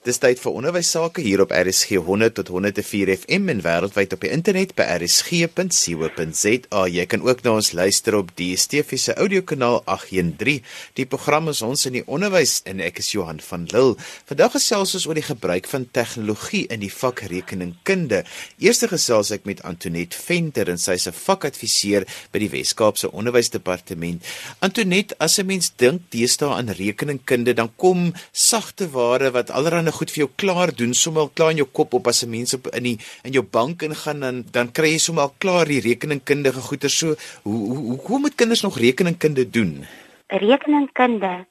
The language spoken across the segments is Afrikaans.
Dis tyd vir onderwys sake hier op RSG 100 tot 104 FM en wêreldwyd op die internet by rsg.co.za. Jy kan ook na ons luister op die DSTV se audiokanaal 813. Die program is ons in die onderwys en ek is Johan van Lille. Vandag gesels ons oor die gebruik van tegnologie in die vak rekeningkunde. Eerste gesels ek met Antoinette Venter en sy is 'n vakadviseur by die Wes-Kaapse Onderwysdepartement. Antoinette, as 'n mens dink deesdae aan rekeningkunde, dan kom sagte ware wat allerlei dinge goed vir jou klaar doen, sommer klaar in jou kop op as 'n mens op in die in jou bank ingaan dan dan kry jy sommer klaar die rekeningkundige goeder so. Hoe hoe hoe hoe moet kinders nog rekeningkunde doen? Rekeningkunde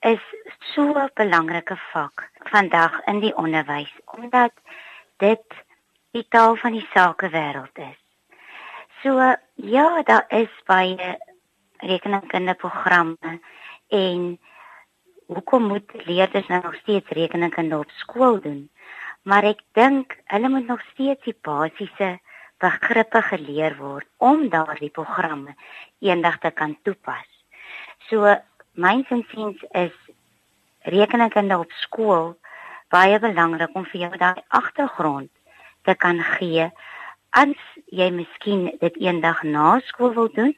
is so 'n belangrike vak vandag in die onderwys omdat dit die taal van die sakewêreld is. So ja, daar is baie rekeningkunde programme en hoekom moet leerders nou nog steeds rekeningkunde op skool doen? Maar ek dink hulle moet nog steeds die basiese begrippe geleer word om daardie programme eendag te kan toepas. So myns insiens is rekeningkunde op skool baie belangrik om vir jou daai agtergrond te kan gee as jy miskien dit eendag na skool wil doen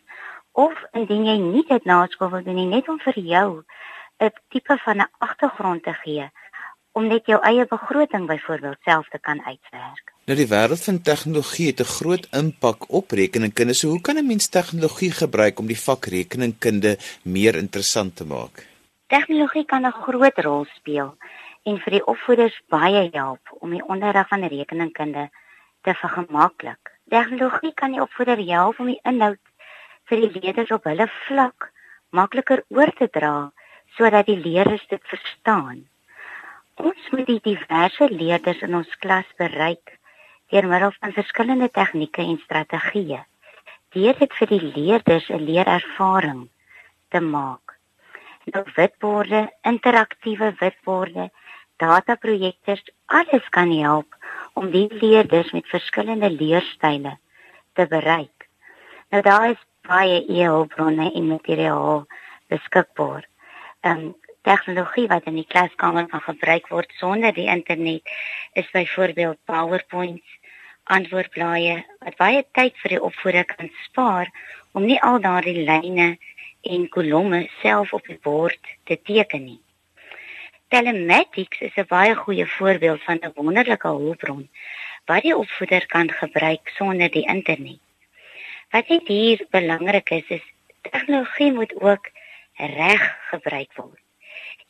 of indien jy nie dit na skool wil doen nie net om vir jou 'n tipe van 'n agtergrond te gee om net jou eie begroting byvoorbeeld self te kan uitwerk. Nou die wêreld van tegnologie het 'n groot impak op rekeningkunde. So hoe kan 'n mens tegnologie gebruik om die vak rekeningkunde meer interessant te maak? Tegnologie kan 'n groot rol speel en vir die opvoeders baie help om die onderrig van rekeningkunde te vergemaklik. Tegnologie kan die opvoeder help om die inhoud vir die leerders op hulle vlak makliker oor te dra sodat die leerders dit verstaan. Ons moet die diverse leerders in ons klas bereik deur middel van verskillende tegnieke en strategieë. Deur dit vir die leerders 'n leerervaring te maak. Nou witborde, interaktiewe witborde, dataprojekte, alles kan help om die leerders met verskillende leerstyle te bereik. Nou daar is baie e-hulpbronne en materiaal beskikbaar um, tegnologie wat in die klaskamer kan gebruik word sonder die internet is byvoorbeeld PowerPoints, antwoordblaaie wat baie tyd vir die opvoeder kan spaar om nie al daardie lyne en kolomme self op die bord te teken nie. Telematics is 'n baie goeie voorbeeld van 'n wonderlike hulpbron wat die opvoeder kan gebruik sonder die internet. Wat hier belangrik is, is tegnologie moet ook reg gebruik word.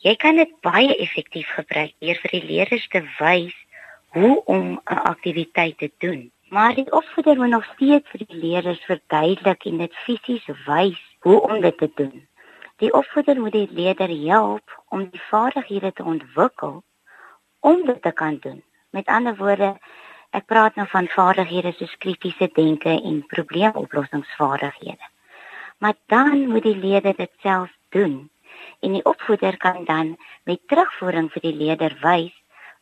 Jy kan dit baie effektief gebruik deur vir die leerders te wys hoe om 'n aktiwiteit te doen. Maar die opvoeder moet nog steeds vir die leerders verduidelik en dit fisies wys hoe om dit te doen. Die opvoeder moet die leerder help om die vaardighede te ontwikkel om dit te kan doen. Met ander woorde, ek praat nou van vaardighede soos kritiese denke en probleemoplossingsvaardighede maar dan moet die leerder dit self doen. En die opvoeder kan dan met terugvoering vir die leerder wys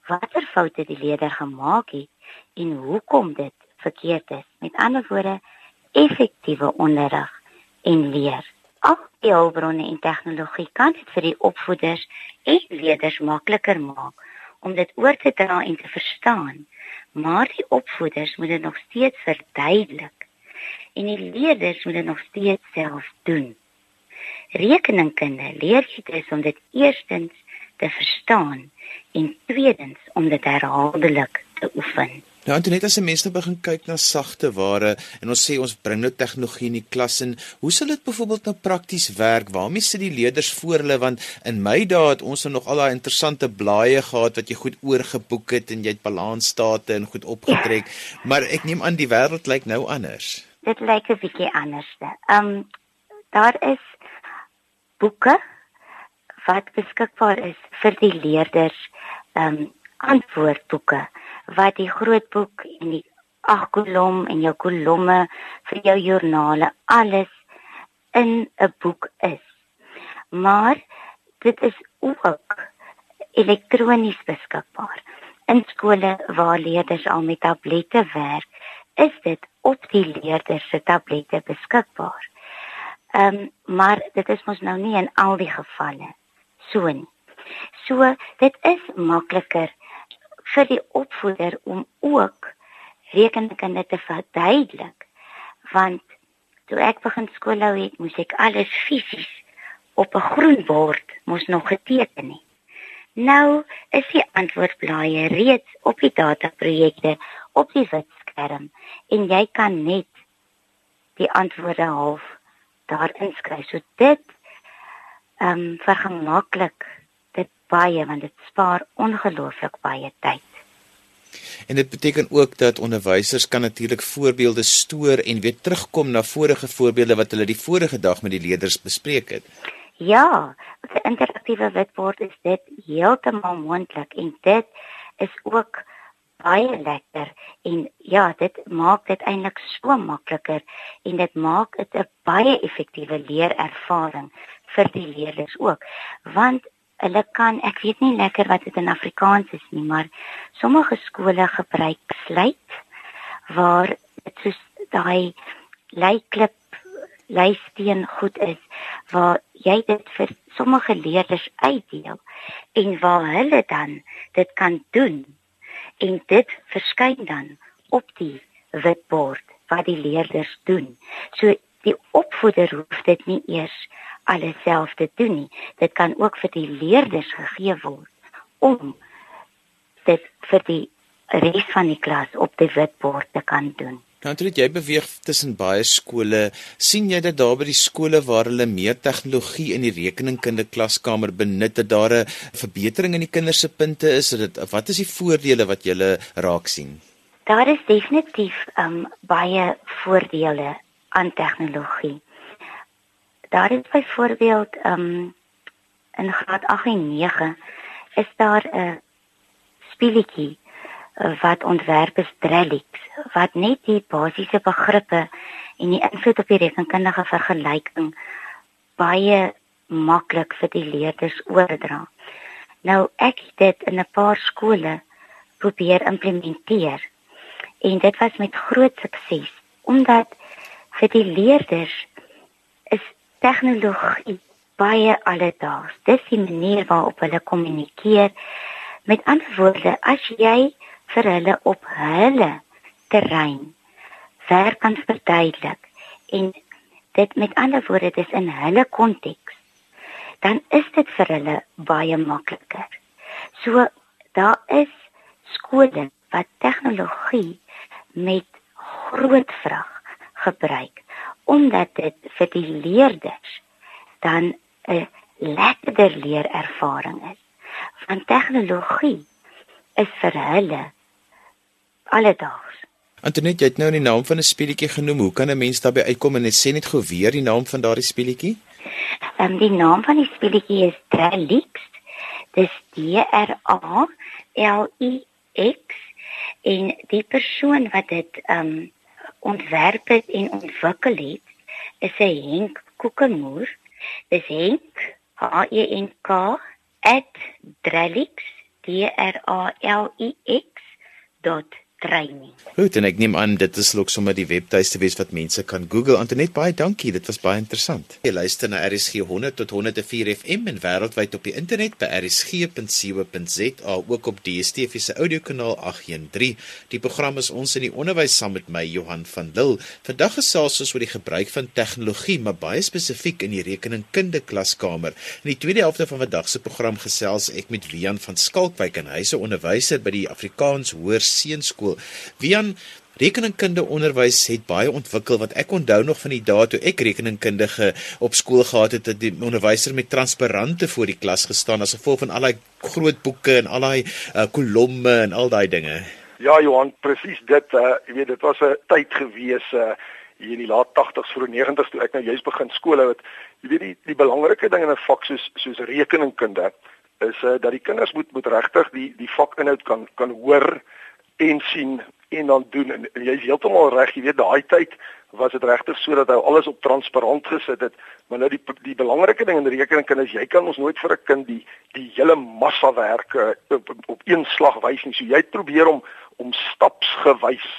watter foute die leerder gemaak het en hoekom dit verkeerd is. Met ander woorde effektiewe onderrig en leer. Al die hulpbronne en tegnologie kan dit vir die opvoeders en leerders makliker maak om dit oor te dra en te verstaan. Maar die opvoeders moet dit nog steeds verduidelik en die leerders moet dit nog steeds self doen. Rekeningkunde leer jy dus om dit eerstens te verstaan en tweedens om dit herhaaldelik te oefen. Nou Antoinette, as 'n mens nou begin kyk na sagte ware en ons sê ons bring nou tegnologie in die klas in, hoe sal dit byvoorbeeld nou prakties werk? Waarmee sit die leerders voor hulle want in my dae het ons nou nog al daai interessante blaaie gehad wat jy goed oorgeboek het en jy het balansstate en goed opgetrek, ja. maar ek neem aan die wêreld lyk nou anders dit lyk 'n bietjie anders. Ehm um, daar is boeke wat beskikbaar is vir die leerders, ehm um, antwoordboeke wat die groot boek en die ag kolom en jou kolomme vir jou joernale alles in 'n boek is. Maar dit is ook elektronies beskikbaar. In skole waar leerders al met tablette werk, is dit op die leerders se tablette beskikbaar. Ehm um, maar dit is mos nou nie in al die gevalle so nie. So dit is makliker vir die opvoeder om ook rekenkunde te verduidelik want toe ek begin skool hou het moes ek alles fisies op 'n groen bord moes nog geteken het. Nou is die antwoordblaaie reeds op die dataprojekte op die wit skerm en jy kan net die antwoorde half daar inskryf. So dit ehm um, vergemaklik dit baie want dit spaar ongelooflik baie tyd. En dit beteken ook dat onderwysers kan natuurlik voorbeelde stoor en weer terugkom na vorige voorbeelde wat hulle die vorige dag met die leerders bespreek het. Ja, 'n interaktiewe witbord is dit heeltemal moontlik en dit is ook baie lekker en ja, dit maak dit eintlik so makliker en dit maak dit 'n baie effektiewe leerervaring vir die leerders ook. Want hulle kan, ek weet nie lekker wat dit in Afrikaans is nie, maar sommige skole gebruik sluit waar dit soos daai leiklip leisteen goed is waar jy dit vir sommige leerders uitdeel en waar hulle dan dit kan doen en dit verskyn dan op die witbord wat die leerders doen. So die opvoeder hoef dit nie eers alles self te doen nie. Dit kan ook vir die leerders gegee word om dit vir die res van die klas op die witbord te kan doen. Nou toe jy beweeg tussen baie skole, sien jy dat daar by die skole waar hulle meer tegnologie in die rekeningkunde klaskamer benut, dat daar 'n verbetering in die kinders se punte is? Dit wat is die voordele wat jy raak sien? Daar is definitief um baie voordele aan tegnologie. Daar is byvoorbeeld um in graad 8 en 9 is daar 'n speletjie wat ontwerp is Drellix wat net die basiese begrippe en die invloed op die rekenkundige vergelyking baie maklik vir die leerders oordra. Nou ek het dit in 'n paar skole probeer implementeer en dit was met groot sukses omdat vir die leerders is tegnologie baie alledaags. Dis die manier waarop hulle kommunikeer. Met ander woorde, as jy vir hulle op hulle terrein ver kan verduidelik en dit met ander woorde dis in hulle konteks dan is dit vir hulle baie makliker. So daar is skole wat tegnologie met groot vrag gebruik omdat dit vir die leerders dan 'n lekkerder leerervaring is. Want tegnologie is vir hulle alledaags. Antoinette, jy het nou die naam van 'n speletjie genoem. Hoe kan 'n mens daarbey uitkom en net sê net gou weer die naam van daardie speletjie? Ehm um, die naam van die speletjie is Drelix. Dis D R A L I X en die persoon wat dit ehm um, ontwerp het en ontwikkel het is 'n Henk Kokemoer. Dis Henk H E N K @drelix D R A L I X training. Goed, en ek neem aan dit is ook sommer die webtuiste wees wat mense kan Google. Antoinette, baie dankie. Dit was baie interessant. Jy luister na RSG 100 tot 104 FM en wêreldwyd op die internet by rsg.co.za, ook op DStv se audiokanaal 813. Die program is ons in die onderwys saam met my Johan van Lille. Vandag gesels ons oor die gebruik van tegnologie, maar baie spesifiek in die rekeningkunde klaskamer. In die tweede helfte van vandag se program gesels ek met Wian van Skalkwyk en hy's 'n onderwyser by die Afrikaans Hoër Seunskool skool. Wian Rekeningkunde onderwys het baie ontwikkel wat ek onthou nog van die dae toe ek rekeningkundige op skool gehad het dat die onderwyser met transparante voor die klas gestaan as gevolg van al daai groot boeke en al daai uh, kolomme en al daai dinge. Ja Johan, presies dit, uh, jy weet dit was 'n tyd gewees uh, hier in die laat 80s vroeg 90s toe ek nou juist begin skool het. Jy weet die die belangrike ding in 'n vak soos soos rekeningkunde is uh, dat die kinders moet moet regtig die die vakinhoud kan kan hoor en sien en dan doen en, en jy's heeltemal reg jy weet daai tyd was dit regtig sodat hy alles op transparant gesit het maar nou die die belangrike ding in rekeningkunde is jy kan ons nooit vir 'n kind die die hele massa werk op, op een slag wys nie so jy probeer om om stapsgewys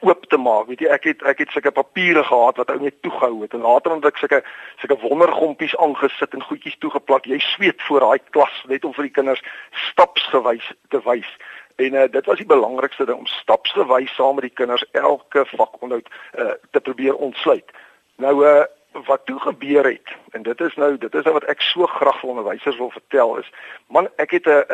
oop te maak. Weet jy, ek het ek het sulke papiere gehad wat ou net toegehou het en later het ek sulke sulke wondergompies aangesit en goedjies toegeplak. Jy sweet voor daai klas net om vir die kinders stapsgewys te wys. En uh, dit was die belangrikste ding om stapsgewys saam met die kinders elke vakonderhoud uh, te probeer ontsluit. Nou uh, wat toe gebeur het en dit is nou dit is nou wat ek so graag vir onderwysers wil vertel is man ek het 'n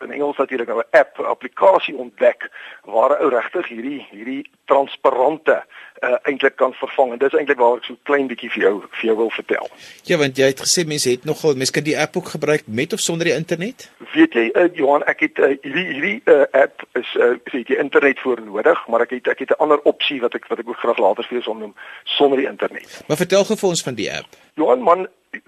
in Engels natuurlik nou 'n app 'n applikasie ontdek waar 'n ou regtig hierdie hierdie transparante uh, eintlik kan vervang en dis eintlik waar ek so klein bietjie vir jou vir jou wil vertel. Ja, want jy het gesê mense het nogal mense kan die app ook gebruik met of sonder die internet? Weet jy uh, Johan, ek het uh, hierdie hierdie uh, app is uh, sê jy internet voor nodig, maar ek het ek het 'n ander opsie wat ek wat ek ook graag later vir jou sal noem sonder die internet. Maar vertel gou vir ons van die app. Johan man,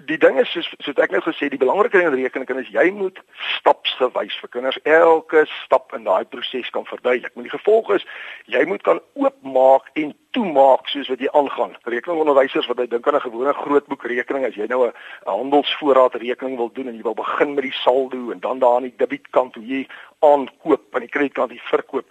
die ding is soos soos ek nou gesê, die belangrike ding in rekening is jy moet stapsgewys vir kinders elke stap in daai proses kan verduidelik. Maar die gevolg is jy moet kan oopmaak en toemaak soos wat jy aangaan. Rekeningonderwysers wat jy dink aan 'n gewone grootboek rekening as jy nou 'n handelsvoorraad rekening wil doen en jy wil begin met die saldo en dan daar aan die debietkant hoe jy aankoop aan die kredietkant die verkoop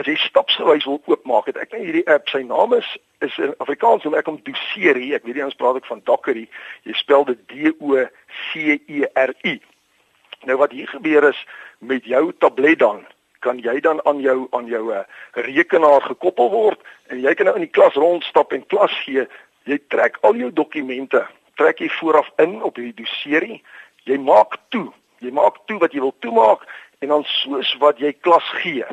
as jy stapsgewys wil oopmaak het ek net hierdie app sy naam is is in Afrikaans hoe ek hom doseer hier ek weet nie ons praat ek van Dockery jy spel dit D O C E R I. Nou wat hier gebeur is met jou tablet dan kan jy dan aan jou aan jou uh, rekenaar gekoppel word en jy kan nou in die klas rondstap en klas gee jy trek al jou dokumente trek jy vooraf in op hierdie doserie jy maak toe jy maak toe wat jy wil toemaak en dan soos wat jy klas gee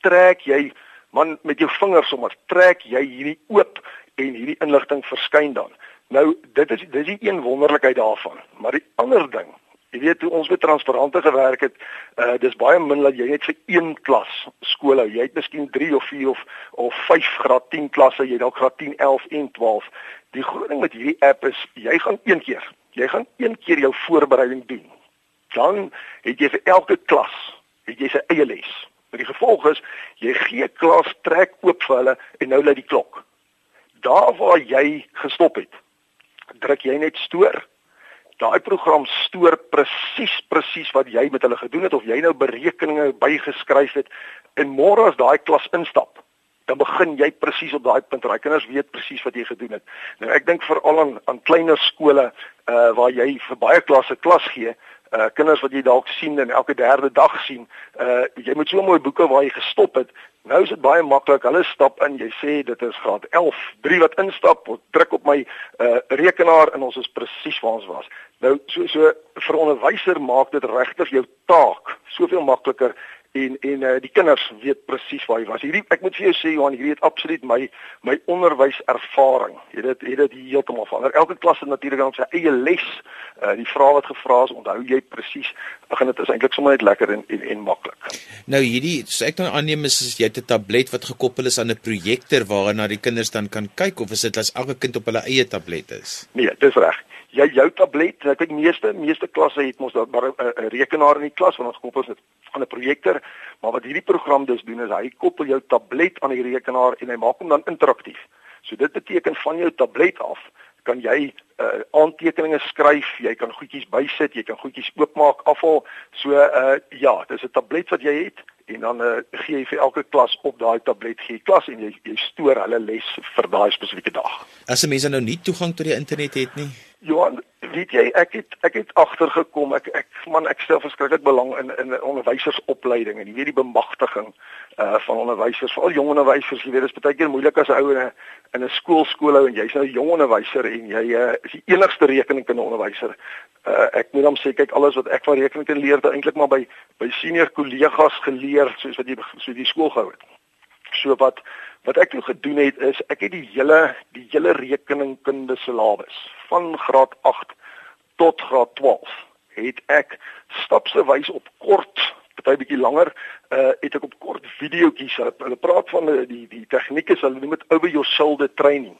trek jy man met jou vingers sommer trek jy hierdie oop en hierdie inligting verskyn dan. Nou dit is dis die een wonderlikheid daarvan. Maar die ander ding, jy weet hoe ons met transparante gewerk het, uh dis baie min dat jy net vir een klas skool hou. Jy het miskien 3 of 4 of of 5 graad 10 klasse, jy dalk graad 10, 11 en 12. Die groot ding met hierdie app is jy gaan een keer, jy gaan een keer jou voorbereiding doen. Dan het jy vir elke klas het jy sy eie les. Maar die gevolg is jy gee klas trek oop vir hulle en nou lê die klok. Daar waar jy gestop het, druk jy net stoor. Daai program stoor presies presies wat jy met hulle gedoen het of jy nou berekeninge bygeskryf het en môre as daai klas instap, dan begin jy presies op daai punt. Daai kinders weet presies wat jy gedoen het. Nou ek dink veral aan aan kleiner skole uh waar jy vir baie klasse klas gee, uh kinders wat jy dalk sien en elke derde dag sien, uh jy moet so mooi boeke waar jy gestop het. Nou is dit baie maklik. Hulle stap in, jy sê dit is graad 11, 3 wat instap, druk op my uh rekenaar en ons is presies waar ons was. Nou so so vir onderwyser maak dit regtig jou taak soveel makliker en en uh, die kinders weet presies waar hy was. Hierdie ek moet vir jou sê Johan, hierdie het absoluut my my onderwyservaring. Jy dit het dit heeltemal verander. Elke klas het natuurlik dan sy eie les. Uh die vrae wat gevra is, onthou jy presies. Ag en dit is eintlik sommer net lekker en en, en maklik. Nou hierdie so ek dan aanneem is jy het 'n tablet wat gekoppel is aan 'n projektor waarna die kinders dan kan kyk of is dit as elke kind op hulle eie tablet is? Nee, dis reg jy jou tablet, ek weet meeste meeste klasse het mos daar 'n rekenaar in die klas wat ons koppel met van 'n projektor, maar wat hierdie program dus doen is hy koppel jou tablet aan die rekenaar en hy maak hom dan interaktief. So dit beteken van jou tablet af kan jy uh, aantekeninge skryf, jy kan goedjies bysit, jy kan goedjies oopmaak, afval. So uh ja, dis 'n tablet wat jy het en dan uh, gee jy vir elke klas op daai tablet gee klas en jy jy stoor hulle les vir daai spesifieke dag. As 'n mens nou nie toegang tot die internet het nie. Johan, weet jy, ek het ek het agtergekom. Ek ek man ek stel verskriklik belang in in onderwysersopleiding en jy weet die bemagtiging uh van onderwysers, veral jong onderwysers. Jy weet dit is baie keer moeilik as 'n ou in 'n in 'n skool skoolhou en jy's nou 'n jong onderwyser en jy uh, is die enigste rekeningkunde onderwyser. Uh ek moet hom sê kyk alles wat ek van rekeningkunde leer, het eintlik maar by by senior kollegas geleer soos wat jy so die skool gehou het. So wat wat ek toe gedoen het is ek het die hele die hele rekeningkunde syllabus van graad 8 tot graad 12 het ek stapsgewys op kort party bietjie langer uh het ek op kort videoetjies hulle praat van die die tegnieke hulle noem dit over your shoulder training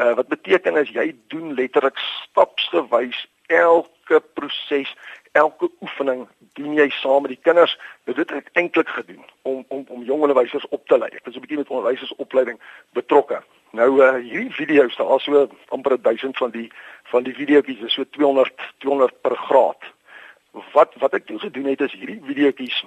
uh wat beteken is jy doen letterlik stapsgewys elke proses elke oefening doen jy saam met die kinders dit het ek eintlik gedoen om om om jong onderwysers op te lei ek was 'n bietjie met onderwysersopleiding betrokke nou uh hierdie video's daar so amper 1000 van die van die videoetjies is so 200 200 per graad. Wat wat ek toe gedoen het is hierdie videoetjies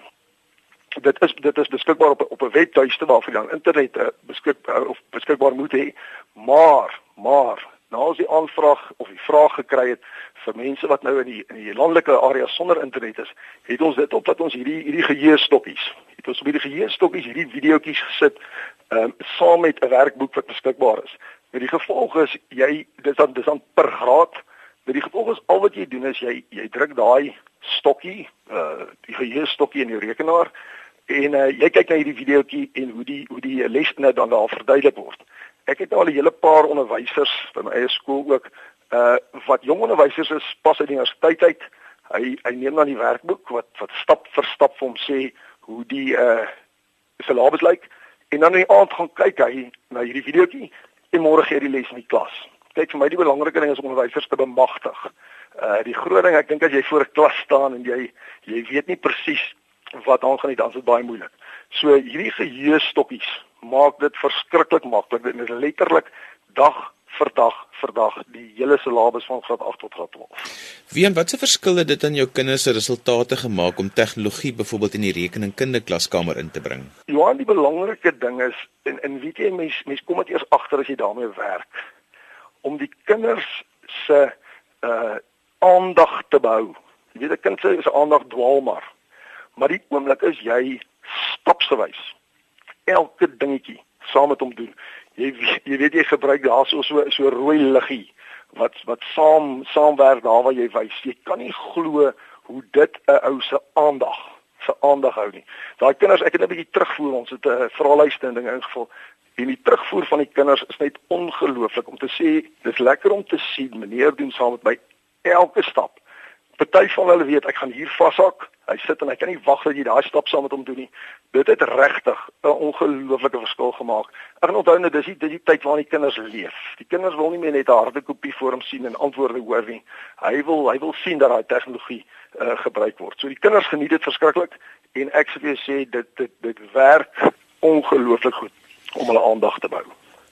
dit is dit is beskikbaar op op 'n webtuiste waarvoor jy dan internet uh, beskikbaar of beskikbaar moet hê. Maar maar nou as jy aanvraag of die vraag gekry het vir mense wat nou in die in die landelike area sonder internet is, het ons dit op dat ons hierdie hierdie geheerstokkies, het ons op hierdie geheerstokkies hierdie videoetjies gesit ehm um, saam met 'n werkboek wat beskikbaar is. Met die gevolg is jy dis dan dis dan per graad. Met die gevolg is al wat jy doen is jy jy druk daai stokkie, uh die geheerstokkie in jou rekenaar en uh, jy kyk na hierdie videoetjie en hoe die hoe die lesne dan daar verduidelik word. Ek het al 'n hele paar onderwysers by my eie skool ook uh wat jong onderwysers is pas uit die universiteit uit. Hy hy neem dan die werkboek wat wat stap vir stap vir hom sê hoe die uh syllabus lyk en dan in die aand gaan kyk hy na hierdie videoetjie en môre gee hy die les in die klas. Kyk vir my die belangrike ding is om onderwysers te bemagtig. Uh die groot ding ek dink as jy voor 'n klas staan en jy jy weet nie presies wat aangaan nie, dan is dit baie moeilik. So hierdie geheustokkies maak dit verskriklik maklik. Dit is letterlik dag vir dag vir dag die hele syllabus van graad 8 tot graad 12. Wie en watse verskille dit aan jou kinders se resultate gemaak om tegnologie byvoorbeeld in die rekeningkunde klaskamer in te bring? Johan, die belangrike ding is en en weet jy mens mens kom dit eers agter as jy daarmee werk om die kinders se uh aandag te behou. Jy weet 'n kind se aandag dwaal maar. Maar die oomblik is jy stapsgewys elke dingetjie saam met hom doen jy jy weet jy gebruik daar so so so rooi liggie wat wat saam saamwerk daar waar jy wys. Jy kan nie glo hoe dit 'n ou se aandag se aandag hou nie. Daai kinders, ek het net 'n bietjie terugvoer ons het 'n vraelyste en dinge ingevul. En die terugvoer van die kinders is net ongelooflik om te sê dis lekker om te sien meneer doen saam met my elke stap. Party van hulle weet ek gaan hier vashak. Hy sit en hy kan nie wag dat jy daai stap saam met hom doen nie. Dit het regtig 'n ongelooflike verskil gemaak. Ek kan onthou net dis die, die tyd waarin die kinders leef. Die kinders wil nie meer net 'n harde kopie voor hom sien en antwoorde hoor nie. Hy wil hy wil sien dat daai tegnologie uh, gebruik word. So die kinders geniet dit verskriklik en ek sou sê dit dit dit werk ongelooflik goed om hulle aandag te bou.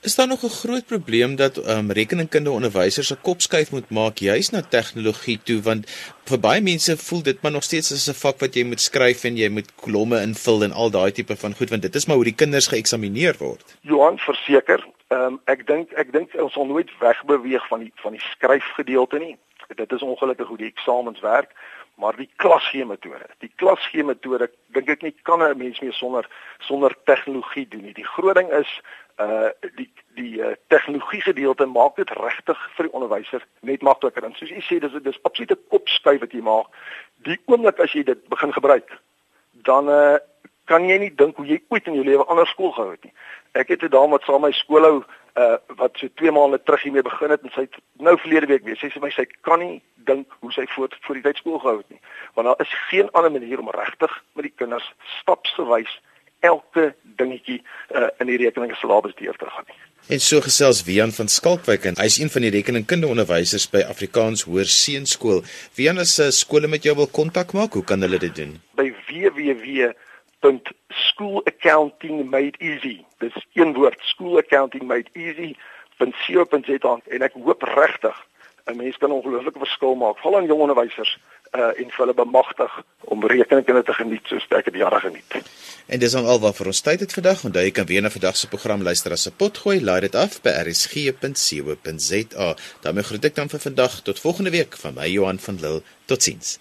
Is daar nog 'n groot probleem dat um, rekeningkunde onderwysers se kop skuif moet maak juis na tegnologie toe want vir baie mense voel dit maar nog steeds as 'n vak wat jy moet skryf en jy moet kolomme invul en al daai tipe van goed want dit is maar hoe die kinders geëksamineer word. Johan verseker, um, ek dink ek dink ons sal nooit wegbeweeg van die van die skryfgedeelte nie. Dit is ongelukkig hoe die eksamens werk, maar die klasgee metode. Die klasgee metode dink ek nie kan 'n mens meer sonder sonder tegnologie doen nie. Die groot ding is uh die die uh, tegnologie gedeelte maak dit regtig vir die onderwyser net makliker. En soos u sê, dis dis absolute kopskuif wat jy maak. Die oomblik as jy dit begin gebruik, dan uh kan jy nie dink hoe jy ooit in jou lewe anders skool gehou het nie. Ek het 'n dame wat saam my skool hou uh wat so 2 maande terug hiermee begin het en sy het nou verlede week weer sê sy vir my sy kan nie dink hoe sy voor voor die tyd skool gehou het nie. Want daar is geen ander manier om regtig met die kinders stapsgewys elke dingetjie uh, in die rekeningssyllabus deur te gaan nie. En so gesels Wian van Skalkwyk en hy's een van die rekeningkunde onderwysers by Afrikaans Hoër Seunskool. Wian as 'n uh, skole met jou wil kontak maak, hoe kan hulle dit doen? By www.schoolaccountingmadeeasy. Dis een woord, schoolaccountingmadeeasy.co.za en ek hoop regtig 'n mens kan 'n ongelooflike verskil maak, veral aan jong onderwysers uh, en hulle bemagtig om rekeningkunde te geniet soos ek dit jare geniet. En dis dan al wat vir ons tyd het vandag. Onthou jy kan weer na vandag se program luister as 'n potgooi. Laai dit af by rsg.co.za. daarmee groet ek dan vir vandag tot volgende week van my Johan van Lille. Totsiens.